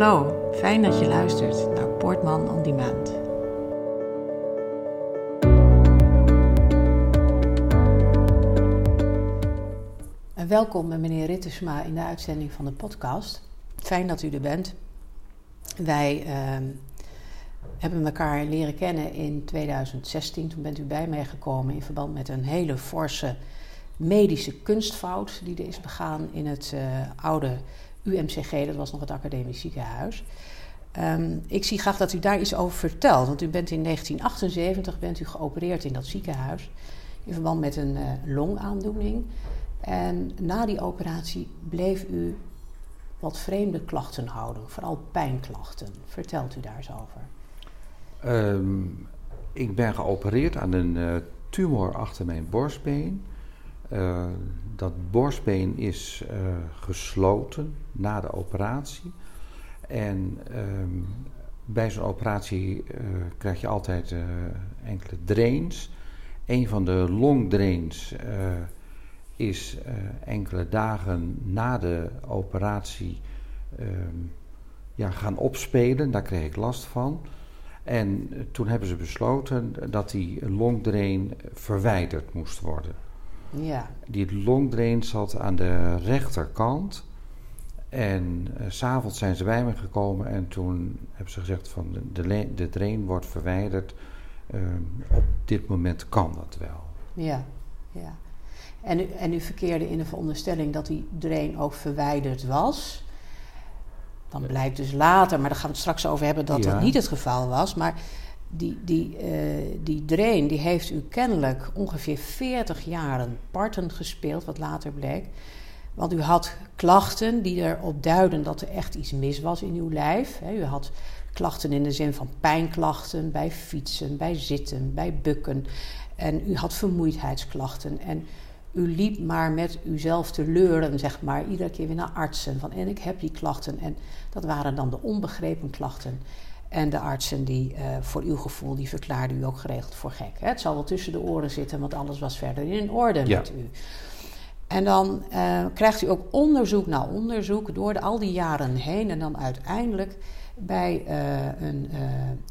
Hallo, fijn dat je luistert naar Portman on Demand. En welkom meneer Rittersma in de uitzending van de podcast. Fijn dat u er bent. Wij ehm, hebben elkaar leren kennen in 2016. Toen bent u bij mij gekomen in verband met een hele forse medische kunstfout die er is begaan in het uh, oude UMCG, dat was nog het academisch ziekenhuis. Um, ik zie graag dat u daar iets over vertelt, want u bent in 1978 bent u geopereerd in dat ziekenhuis in verband met een uh, longaandoening. En na die operatie bleef u wat vreemde klachten houden, vooral pijnklachten. Vertelt u daar eens over? Um, ik ben geopereerd aan een uh, tumor achter mijn borstbeen. Uh, dat borstbeen is uh, gesloten na de operatie. En um, bij zo'n operatie uh, krijg je altijd enkele drains. Een van de longdrains is enkele dagen na de operatie um, ja, gaan opspelen. Daar kreeg ik last van. En toen hebben ze besloten dat die longdrain verwijderd moest worden. Ja. Die longdrain zat aan de rechterkant. En uh, s'avonds zijn ze bij me gekomen en toen hebben ze gezegd van de, de drain wordt verwijderd. Uh, op dit moment kan dat wel. Ja, ja. En u, en u verkeerde in de veronderstelling dat die drain ook verwijderd was. Dan blijkt dus later, maar daar gaan we het straks over hebben, dat ja. dat niet het geval was. Maar die, die, uh, die drain die heeft u kennelijk ongeveer 40 jaren parten gespeeld, wat later bleek. Want u had klachten die erop duiden dat er echt iets mis was in uw lijf. u had klachten in de zin van pijnklachten bij fietsen, bij zitten, bij bukken. En u had vermoeidheidsklachten. En u liep maar met uzelf te leuren, zeg maar, iedere keer weer naar artsen. Van en ik heb die klachten. En dat waren dan de onbegrepen klachten. En de artsen die uh, voor uw gevoel, die verklaarden u ook geregeld voor gek. Hè? Het zal wel tussen de oren zitten, want alles was verder in orde ja. met u. En dan uh, krijgt u ook onderzoek na onderzoek door de, al die jaren heen. En dan uiteindelijk bij uh, een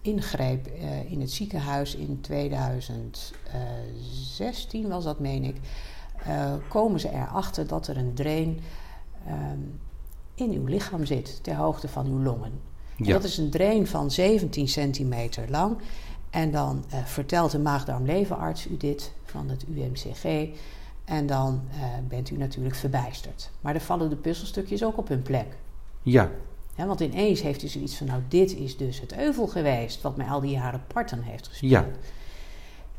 ingreep in het ziekenhuis in 2016 was dat, meen ik. komen ze erachter dat er een drain in uw lichaam zit, ter hoogte van uw longen. Ja. Dat is een drain van 17 centimeter lang. En dan uh, vertelt de maagdarmlevenarts u dit van het UMCG. En dan uh, bent u natuurlijk verbijsterd. Maar er vallen de puzzelstukjes ook op hun plek. Ja. ja. Want ineens heeft u zoiets van, nou dit is dus het euvel geweest... wat mij al die jaren parten heeft gespeeld. Ja.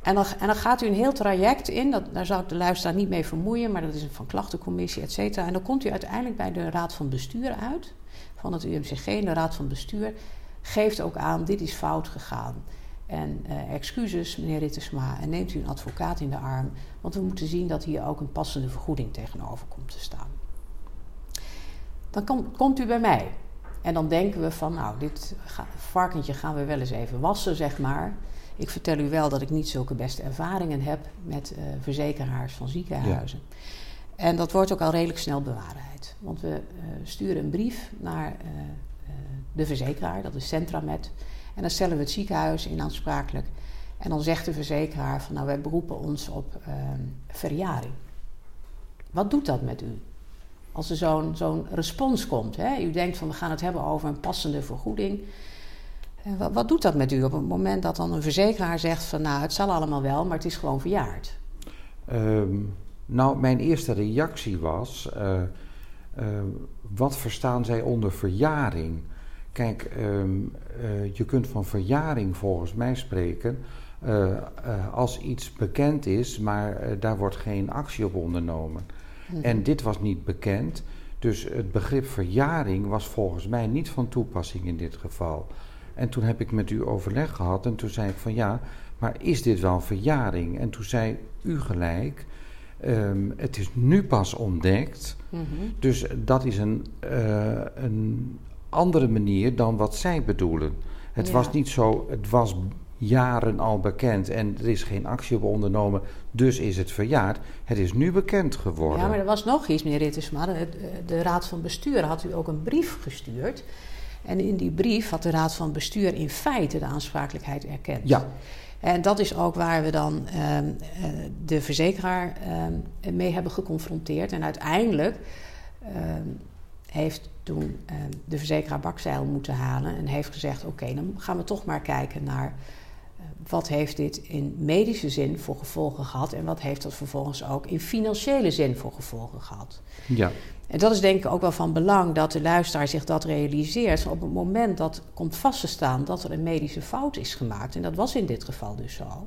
En dan, en dan gaat u een heel traject in, dat, daar zou ik de luisteraar niet mee vermoeien... maar dat is een van klachtencommissie, et cetera. En dan komt u uiteindelijk bij de raad van bestuur uit van het UMCG de Raad van Bestuur geeft ook aan: dit is fout gegaan. En uh, excuses, meneer Rittersma, en neemt u een advocaat in de arm, want we moeten zien dat hier ook een passende vergoeding tegenover komt te staan. Dan kom, komt u bij mij. En dan denken we van, nou, dit ga, varkentje gaan we wel eens even wassen, zeg maar. Ik vertel u wel dat ik niet zulke beste ervaringen heb met uh, verzekeraars van ziekenhuizen. Ja. En dat wordt ook al redelijk snel bewaarheid. Want we uh, sturen een brief naar uh, uh, de verzekeraar, dat is Centramed. En dan stellen we het ziekenhuis in aansprakelijk. En dan zegt de verzekeraar van nou wij beroepen ons op ehm, verjaring. Wat doet dat met u? Als er zo'n zo'n respons komt. Hè? U denkt van we gaan het hebben over een passende vergoeding. Wat, wat, doet dat met u op het moment dat dan een verzekeraar zegt van nou het zal allemaal wel, maar het is gewoon verjaard? Um nou, mijn eerste reactie was: uh, uh, wat verstaan zij onder verjaring? Kijk, um, uh, je kunt van verjaring volgens mij spreken als iets bekend is, maar daar wordt geen actie op ondernomen. Mm-hmm. En dit was niet bekend, dus het begrip verjaring was volgens mij niet van toepassing in dit geval. En toen heb ik met u overleg gehad en toen zei ik van ja, maar is dit wel verjaring? En toen zei u gelijk, Um, het is nu pas ontdekt. Mm -hmm. Dus dat is een, uh, een andere manier dan wat zij bedoelen. Het ja. was niet zo, het was jaren al bekend en er is geen actie op ondernomen, dus is het verjaard. Het is nu bekend geworden. Ja, maar er was nog iets, meneer Rittersma. De, de Raad van Bestuur had u ook een brief gestuurd. En in die brief had de Raad van Bestuur in feite de aansprakelijkheid erkend. Ja. En dat is ook waar we dan ehm, eh, de verzekeraar ehm, mee hebben geconfronteerd. En uiteindelijk ehm, heeft toen de verzekeraar bakzeil moeten halen en heeft gezegd: Oké, dan gaan we toch maar kijken naar eh, wat heeft dit in medische zin voor gevolgen gehad en wat heeft dat vervolgens ook in financiële zin voor gevolgen gehad. Ja. En dat is denk ik ook wel van belang dat de luisteraar zich dat realiseert. Op het moment dat komt vast te staan dat er een medische fout is gemaakt, en dat was in dit geval dus zo,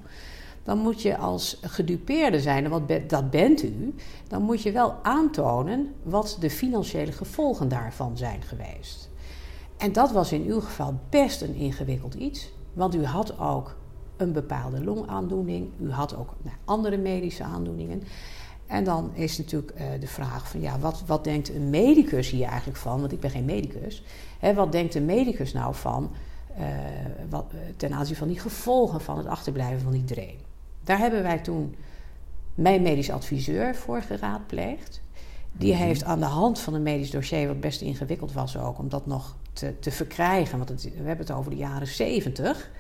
dan moet je als gedupeerde zijn, en dat bent u, dan moet je wel aantonen wat de financiële gevolgen daarvan zijn geweest. En dat was in uw geval best een ingewikkeld iets, want u had ook een bepaalde longaandoening, u had ook nou, andere medische aandoeningen. En dan is natuurlijk uh, de vraag van ja, wat, wat denkt een medicus hier eigenlijk van? Want ik ben geen medicus. Hè, wat denkt een medicus nou van uh, wat, uh, ten aanzien van die gevolgen van het achterblijven van iedereen? Daar hebben wij toen mijn medisch adviseur voor geraadpleegd. Die heeft aan de hand van een medisch dossier, wat best ingewikkeld was ook, om dat nog te, te verkrijgen. Want het, we hebben het over de jaren 70,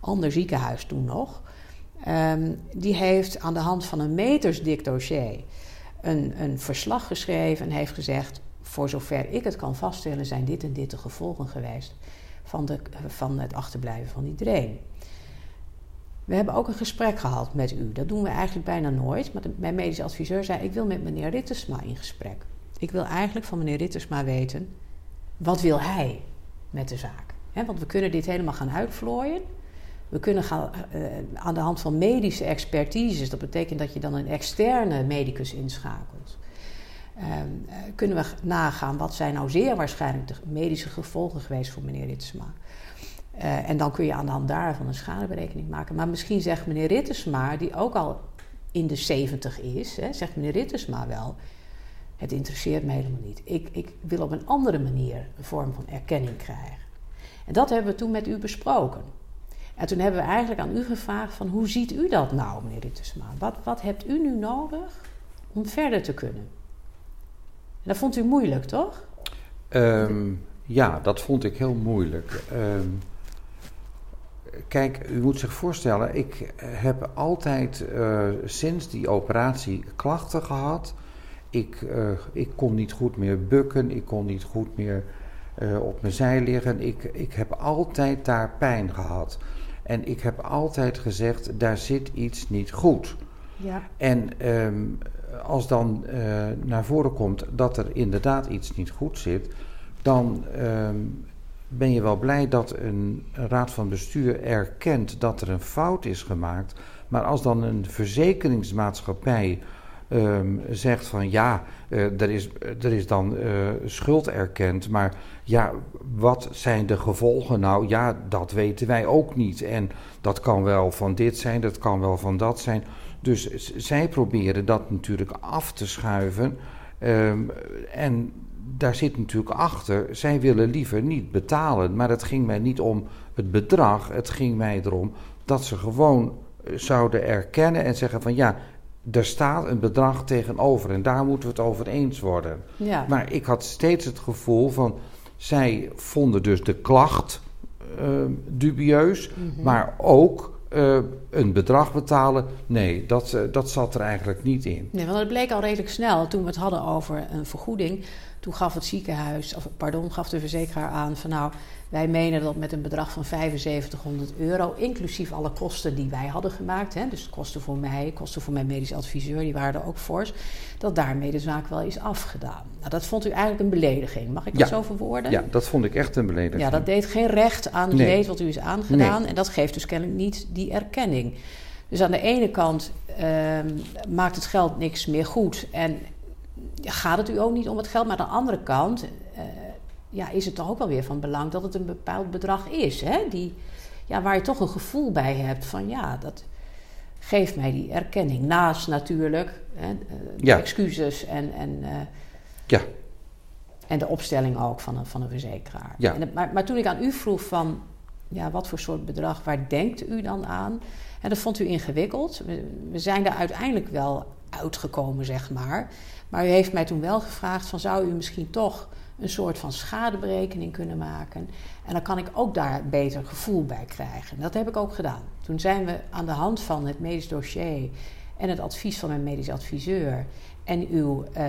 ander ziekenhuis toen nog. Um, die heeft aan de hand van een metersdik dossier een, een verslag geschreven en heeft gezegd: voor zover ik het kan vaststellen, zijn dit en dit de gevolgen geweest van, de, van het achterblijven van iedereen. We hebben ook een gesprek gehad met u. Dat doen we eigenlijk bijna nooit. Maar mijn medisch adviseur zei: Ik wil met meneer Rittersma in gesprek. Ik wil eigenlijk van meneer Rittersma weten: wat wil hij met de zaak? Want we kunnen dit helemaal gaan uitvlooien. We kunnen gaan uh, aan de hand van medische expertises, dat betekent dat je dan een externe medicus inschakelt. Uh, kunnen we nagaan wat zijn nou zeer waarschijnlijk de medische gevolgen geweest voor meneer Ritsma. Uh, en dan kun je aan de hand daarvan een schadeberekening maken. Maar misschien zegt meneer Rittersma, die ook al in de 70 is, hè, zegt meneer Rittersma wel: Het interesseert me helemaal niet. Ik, ik wil op een andere manier een vorm van erkenning krijgen. En dat hebben we toen met u besproken. En toen hebben we eigenlijk aan u gevraagd van hoe ziet u dat nou, meneer Rittersma? Wat, wat hebt u nu nodig om verder te kunnen? En dat vond u moeilijk, toch? Um, ja, dat vond ik heel moeilijk. Um, kijk, u moet zich voorstellen, ik heb altijd uh, sinds die operatie klachten gehad. Ik, uh, ik kon niet goed meer bukken, ik kon niet goed meer uh, op mijn zij liggen. Ik, ik heb altijd daar pijn gehad. En ik heb altijd gezegd, daar zit iets niet goed. Ja. En um, als dan uh, naar voren komt dat er inderdaad iets niet goed zit, dan um, ben je wel blij dat een raad van bestuur erkent dat er een fout is gemaakt. Maar als dan een verzekeringsmaatschappij um, zegt van ja, uh, er, is, er is dan uh, schuld erkend, maar ja, wat zijn de gevolgen nou? Ja, dat weten wij ook niet. En dat kan wel van dit zijn, dat kan wel van dat zijn. Dus zij proberen dat natuurlijk af te schuiven. Um, en daar zit natuurlijk achter, zij willen liever niet betalen. Maar het ging mij niet om het bedrag, het ging mij erom dat ze gewoon zouden erkennen en zeggen van ja, er staat een bedrag tegenover en daar moeten we het over eens worden. Ja. Maar ik had steeds het gevoel van, zij vonden dus de klacht uh, dubieus, mm -hmm. maar ook uh, een bedrag betalen. Nee, dat, uh, dat zat er eigenlijk niet in. Nee, want het bleek al redelijk snel toen we het hadden over een vergoeding. Toen gaf het ziekenhuis, of pardon, gaf de verzekeraar aan van nou, wij menen dat met een bedrag van 7500 euro, inclusief alle kosten die wij hadden gemaakt, hè, dus kosten voor mij, kosten voor mijn medisch adviseur, die waren er ook fors, dat daarmee de zaak wel is afgedaan. Nou, dat vond u eigenlijk een belediging. Mag ik dat zo verwoorden? Ja, dat vond ik echt een belediging. Ja, dat deed geen recht aan het nee. leed wat u is aangedaan nee. en dat geeft dus kennelijk niet die erkenning. Dus aan de ene kant uh, maakt het geld niks meer goed en gaat het u ook niet om het geld, maar aan de andere kant uh, ja, is het toch ook wel weer van belang dat het een bepaald bedrag is. Hè? Die, ja, waar je toch een gevoel bij hebt van ja, dat geeft mij die erkenning. Naast natuurlijk hè, ja. excuses en, en, uh, ja. en de opstelling ook van een, van een verzekeraar. Ja. En, maar, maar toen ik aan u vroeg van ja, wat voor soort bedrag, waar denkt u dan aan? En dat vond u ingewikkeld. We, zijn er uiteindelijk wel uitgekomen, zeg maar. Maar u heeft mij toen wel gevraagd van zou u misschien toch een soort van schadeberekening kunnen maken. En dan kan ik ook daar beter gevoel bij krijgen. Dat heb ik ook gedaan. Toen zijn we aan de hand van het medisch dossier en het advies van mijn medisch adviseur en uw uh,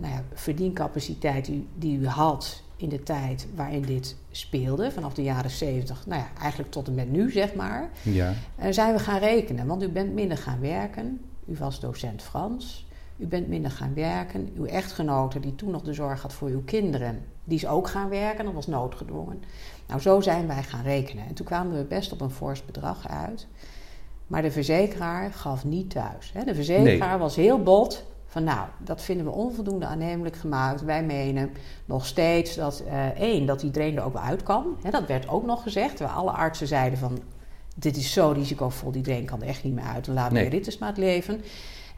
nou ja, verdiencapaciteit die, die u had in de tijd waarin dit speelde, vanaf de jaren 70, nou ja, eigenlijk tot en met nu, zeg maar, ja. Uh, zijn we gaan rekenen. Want u bent minder gaan werken, u was docent Frans, u bent minder gaan werken. Uw echtgenote, die toen nog de zorg had voor uw kinderen, die is ook gaan werken, dat was noodgedwongen. Nou, zo zijn wij gaan rekenen. En toen kwamen we best op een fors bedrag uit. Maar de verzekeraar gaf niet thuis. De verzekeraar was heel bot. Van nou, dat vinden we onvoldoende aannemelijk gemaakt. Wij menen nog steeds dat uh, één, dat iedereen er ook wel uit kan. dat werd ook nog gezegd. Waar alle artsen zeiden van dit is zo risicovol, iedereen kan er echt niet meer uit. We nee. Rittersma het leven.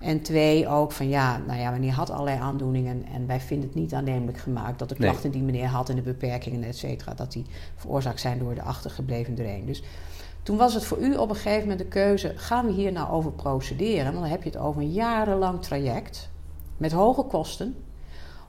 En twee, ook van ja, nou ja, meneer had allerlei aandoeningen en wij vinden het niet aannemelijk gemaakt dat de klachten die meneer had en de beperkingen, et cetera, dat die veroorzaakt zijn door de achtergebleven drain. Dus toen was het voor u op een gegeven moment de keuze: gaan we hier nou over procederen? Want dan heb je het over een jarenlang traject met hoge kosten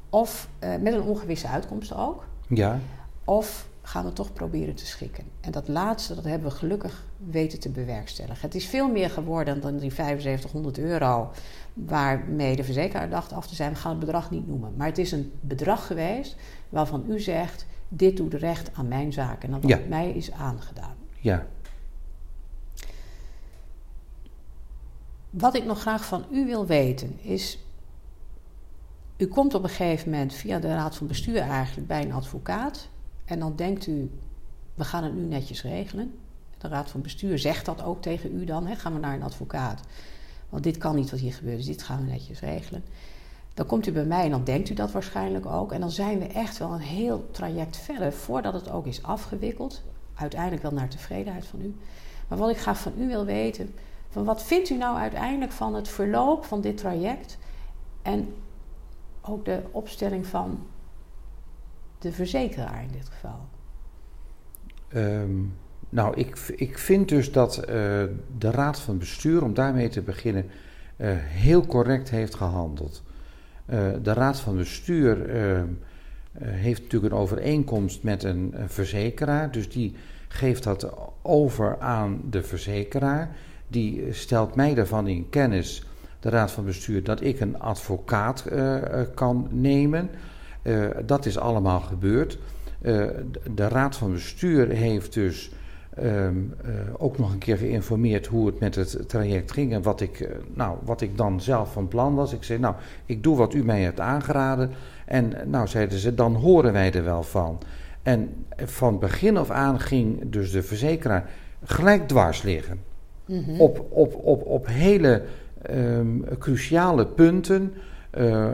of uh, met een ongewisse uitkomst ook. Ja. Of gaan we toch proberen te schikken. En dat laatste, dat hebben we gelukkig weten te bewerkstelligen. Het is veel meer geworden dan die 7500 euro waarmee de verzekeraar dacht af te zijn. We gaan het bedrag niet noemen. Maar het is een bedrag geweest waarvan u zegt, dit doet recht aan mijn zaak en wat mij is aangedaan. Ja. Wat ik nog graag van u wil weten is, u komt op een gegeven moment via de raad van bestuur eigenlijk bij een advocaat en dan denkt u, we gaan het nu netjes regelen. De raad van bestuur zegt dat ook tegen u dan. Hè? Gaan we naar een advocaat. Want dit kan niet wat hier gebeurt, dus dit gaan we netjes regelen. Dan komt u bij mij en dan denkt u dat waarschijnlijk ook. En dan zijn we echt wel een heel traject verder voordat het ook is afgewikkeld. Uiteindelijk wel naar tevredenheid van u. Maar wat ik graag van u wil weten, van wat vindt u nou uiteindelijk van het verloop van dit traject en ook de opstelling van de verzekeraar in dit geval? Ehm, nou, ik, ik vind dus dat uh, de Raad van Bestuur, om daarmee te beginnen, uh, heel correct heeft gehandeld. Uh, de Raad van Bestuur ehm, heeft natuurlijk een overeenkomst met een verzekeraar, dus die geeft dat over aan de verzekeraar. Die stelt mij daarvan in kennis, de Raad van Bestuur, dat ik een advocaat kan nemen. Uh, dat is allemaal gebeurd. Uh, de Raad van Bestuur heeft dus um, uh, ook nog een keer geïnformeerd hoe het met het traject ging en wat ik, nou, wat ik dan zelf van plan was. Ik zei, nou, ik doe wat u mij hebt aangeraden. En nou, zeiden ze, dan horen wij er wel van. En van begin af aan ging dus de verzekeraar gelijk dwars liggen. Mm -hmm. op, op, op, op hele um, cruciale punten. Uh, uh,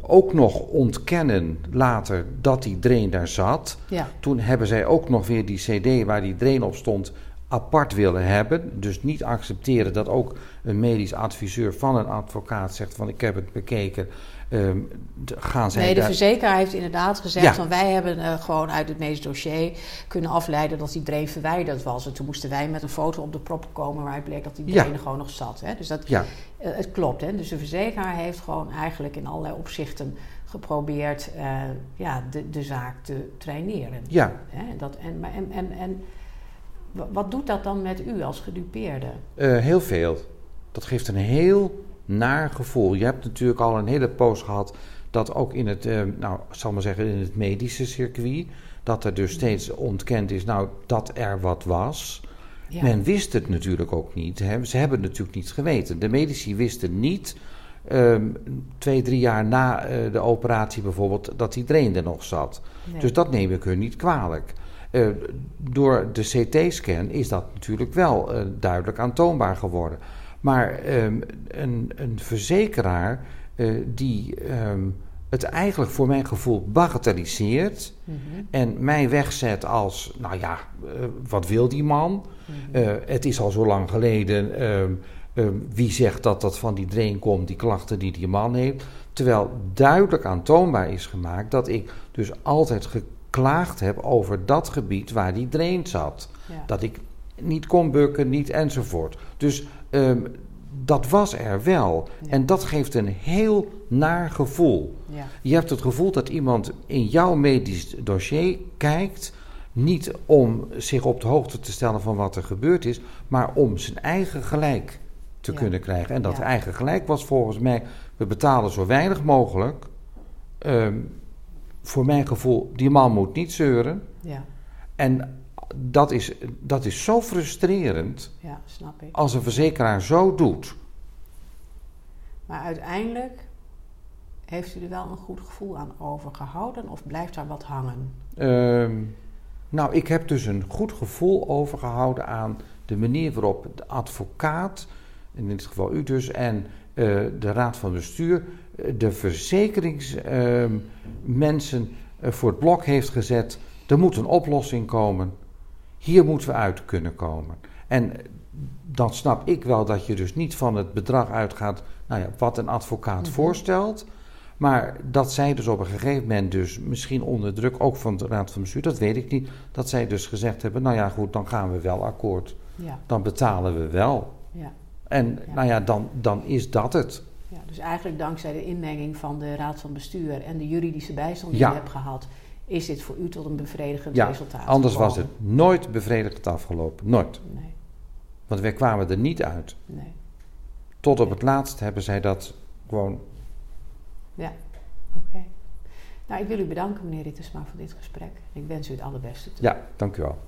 ook nog ontkennen later dat die drain daar zat. Ja. Toen hebben zij ook nog weer die CD waar die drain op stond apart willen hebben. Dus niet accepteren dat ook een medisch adviseur van een advocaat zegt van ik heb het bekeken. Um, gaan zij nee, de verzekeraar heeft inderdaad gezegd ja. van wij hebben uh, gewoon uit het medisch dossier kunnen afleiden dat die drain verwijderd was. En toen moesten wij met een foto op de prop komen waaruit bleek dat die drain ja. gewoon nog zat. Hè? Dus dat, ja. uh, het klopt. Hè? Dus de verzekeraar heeft gewoon eigenlijk in allerlei opzichten geprobeerd uh, ja, de, de zaak te traineren. Ja. Hè? Dat, en, en, en, en wat doet dat dan met u als gedupeerde? heel veel. Dat geeft een heel naar gevoel. Je hebt natuurlijk al een hele poos gehad dat ook in het, uh, nou, zal maar zeggen, in het medische circuit, dat er dus steeds ontkend is, nou, dat er wat was. Ja. Men wist het natuurlijk ook niet. Hè. Ze hebben het natuurlijk niet geweten. De medici wisten niet, um, twee, drie jaar na uh, de operatie bijvoorbeeld, dat die drain er nog zat. Nee. Dus dat neem ik hun niet kwalijk. Uh, door de CT-scan is dat natuurlijk wel duidelijk aantoonbaar geworden. Maar um, een, een, verzekeraar uh, die um, het eigenlijk voor mijn gevoel bagatelliseert mm -hmm. en mij wegzet als, nou ja, uh, wat wil die man? Mm -hmm. uh, het is al zo lang geleden. Um, wie zegt dat dat van die drain komt, die klachten die die man heeft? Terwijl duidelijk aantoonbaar is gemaakt dat ik dus altijd ge geklaagd heb over dat gebied waar die drain zat. Ja. Dat ik niet kon bukken, niet enzovoort. Dus ehm, dat was er wel. Ja. En dat geeft een heel naar gevoel. Ja. Je hebt het gevoel dat iemand in jouw medisch dossier kijkt. Niet om zich op de hoogte te stellen van wat er gebeurd is, maar om zijn eigen gelijk te Ja. kunnen krijgen. En dat eigen gelijk was volgens mij: we betalen zo weinig mogelijk. Ehm, voor mijn gevoel, die man moet niet zeuren. Ja. En dat is, dat is zo frustrerend ja, snap ik. als een verzekeraar zo doet. Maar uiteindelijk heeft u er wel een goed gevoel aan overgehouden of blijft daar wat hangen? Ehm, nou, ik heb dus een goed gevoel overgehouden aan de manier waarop de advocaat, in dit geval u dus, en eh, de raad van bestuur, eh, de verzekeringsmensen eh, voor het blok heeft gezet. Er moet een oplossing komen. Hier moeten we uit kunnen komen. En dan snap ik wel dat je dus niet van het bedrag uitgaat, nou ja, wat een advocaat Mhm. voorstelt. Maar dat zij dus op een gegeven moment, dus misschien onder druk ook van de Raad van Bestuur, dat weet ik niet, dat zij dus gezegd hebben: nou ja, goed, dan gaan we wel akkoord. Ja, Dan betalen we wel. ja. En Ja. nou ja, dan, dan is dat het. ja. Dus eigenlijk dankzij de inmenging van de Raad van Bestuur en de juridische bijstand die u hebt gehad, is dit voor u tot een bevredigend Ja, resultaat anders was het nooit bevredigend afgelopen. Nooit. Nee, Want wij kwamen er niet uit. nee. Tot op het laatst hebben zij dat gewoon. Ja, oké. Nou, ik wil u bedanken, meneer Rittersma, voor dit gesprek. Ik wens u het allerbeste toe. Ja, dank u wel.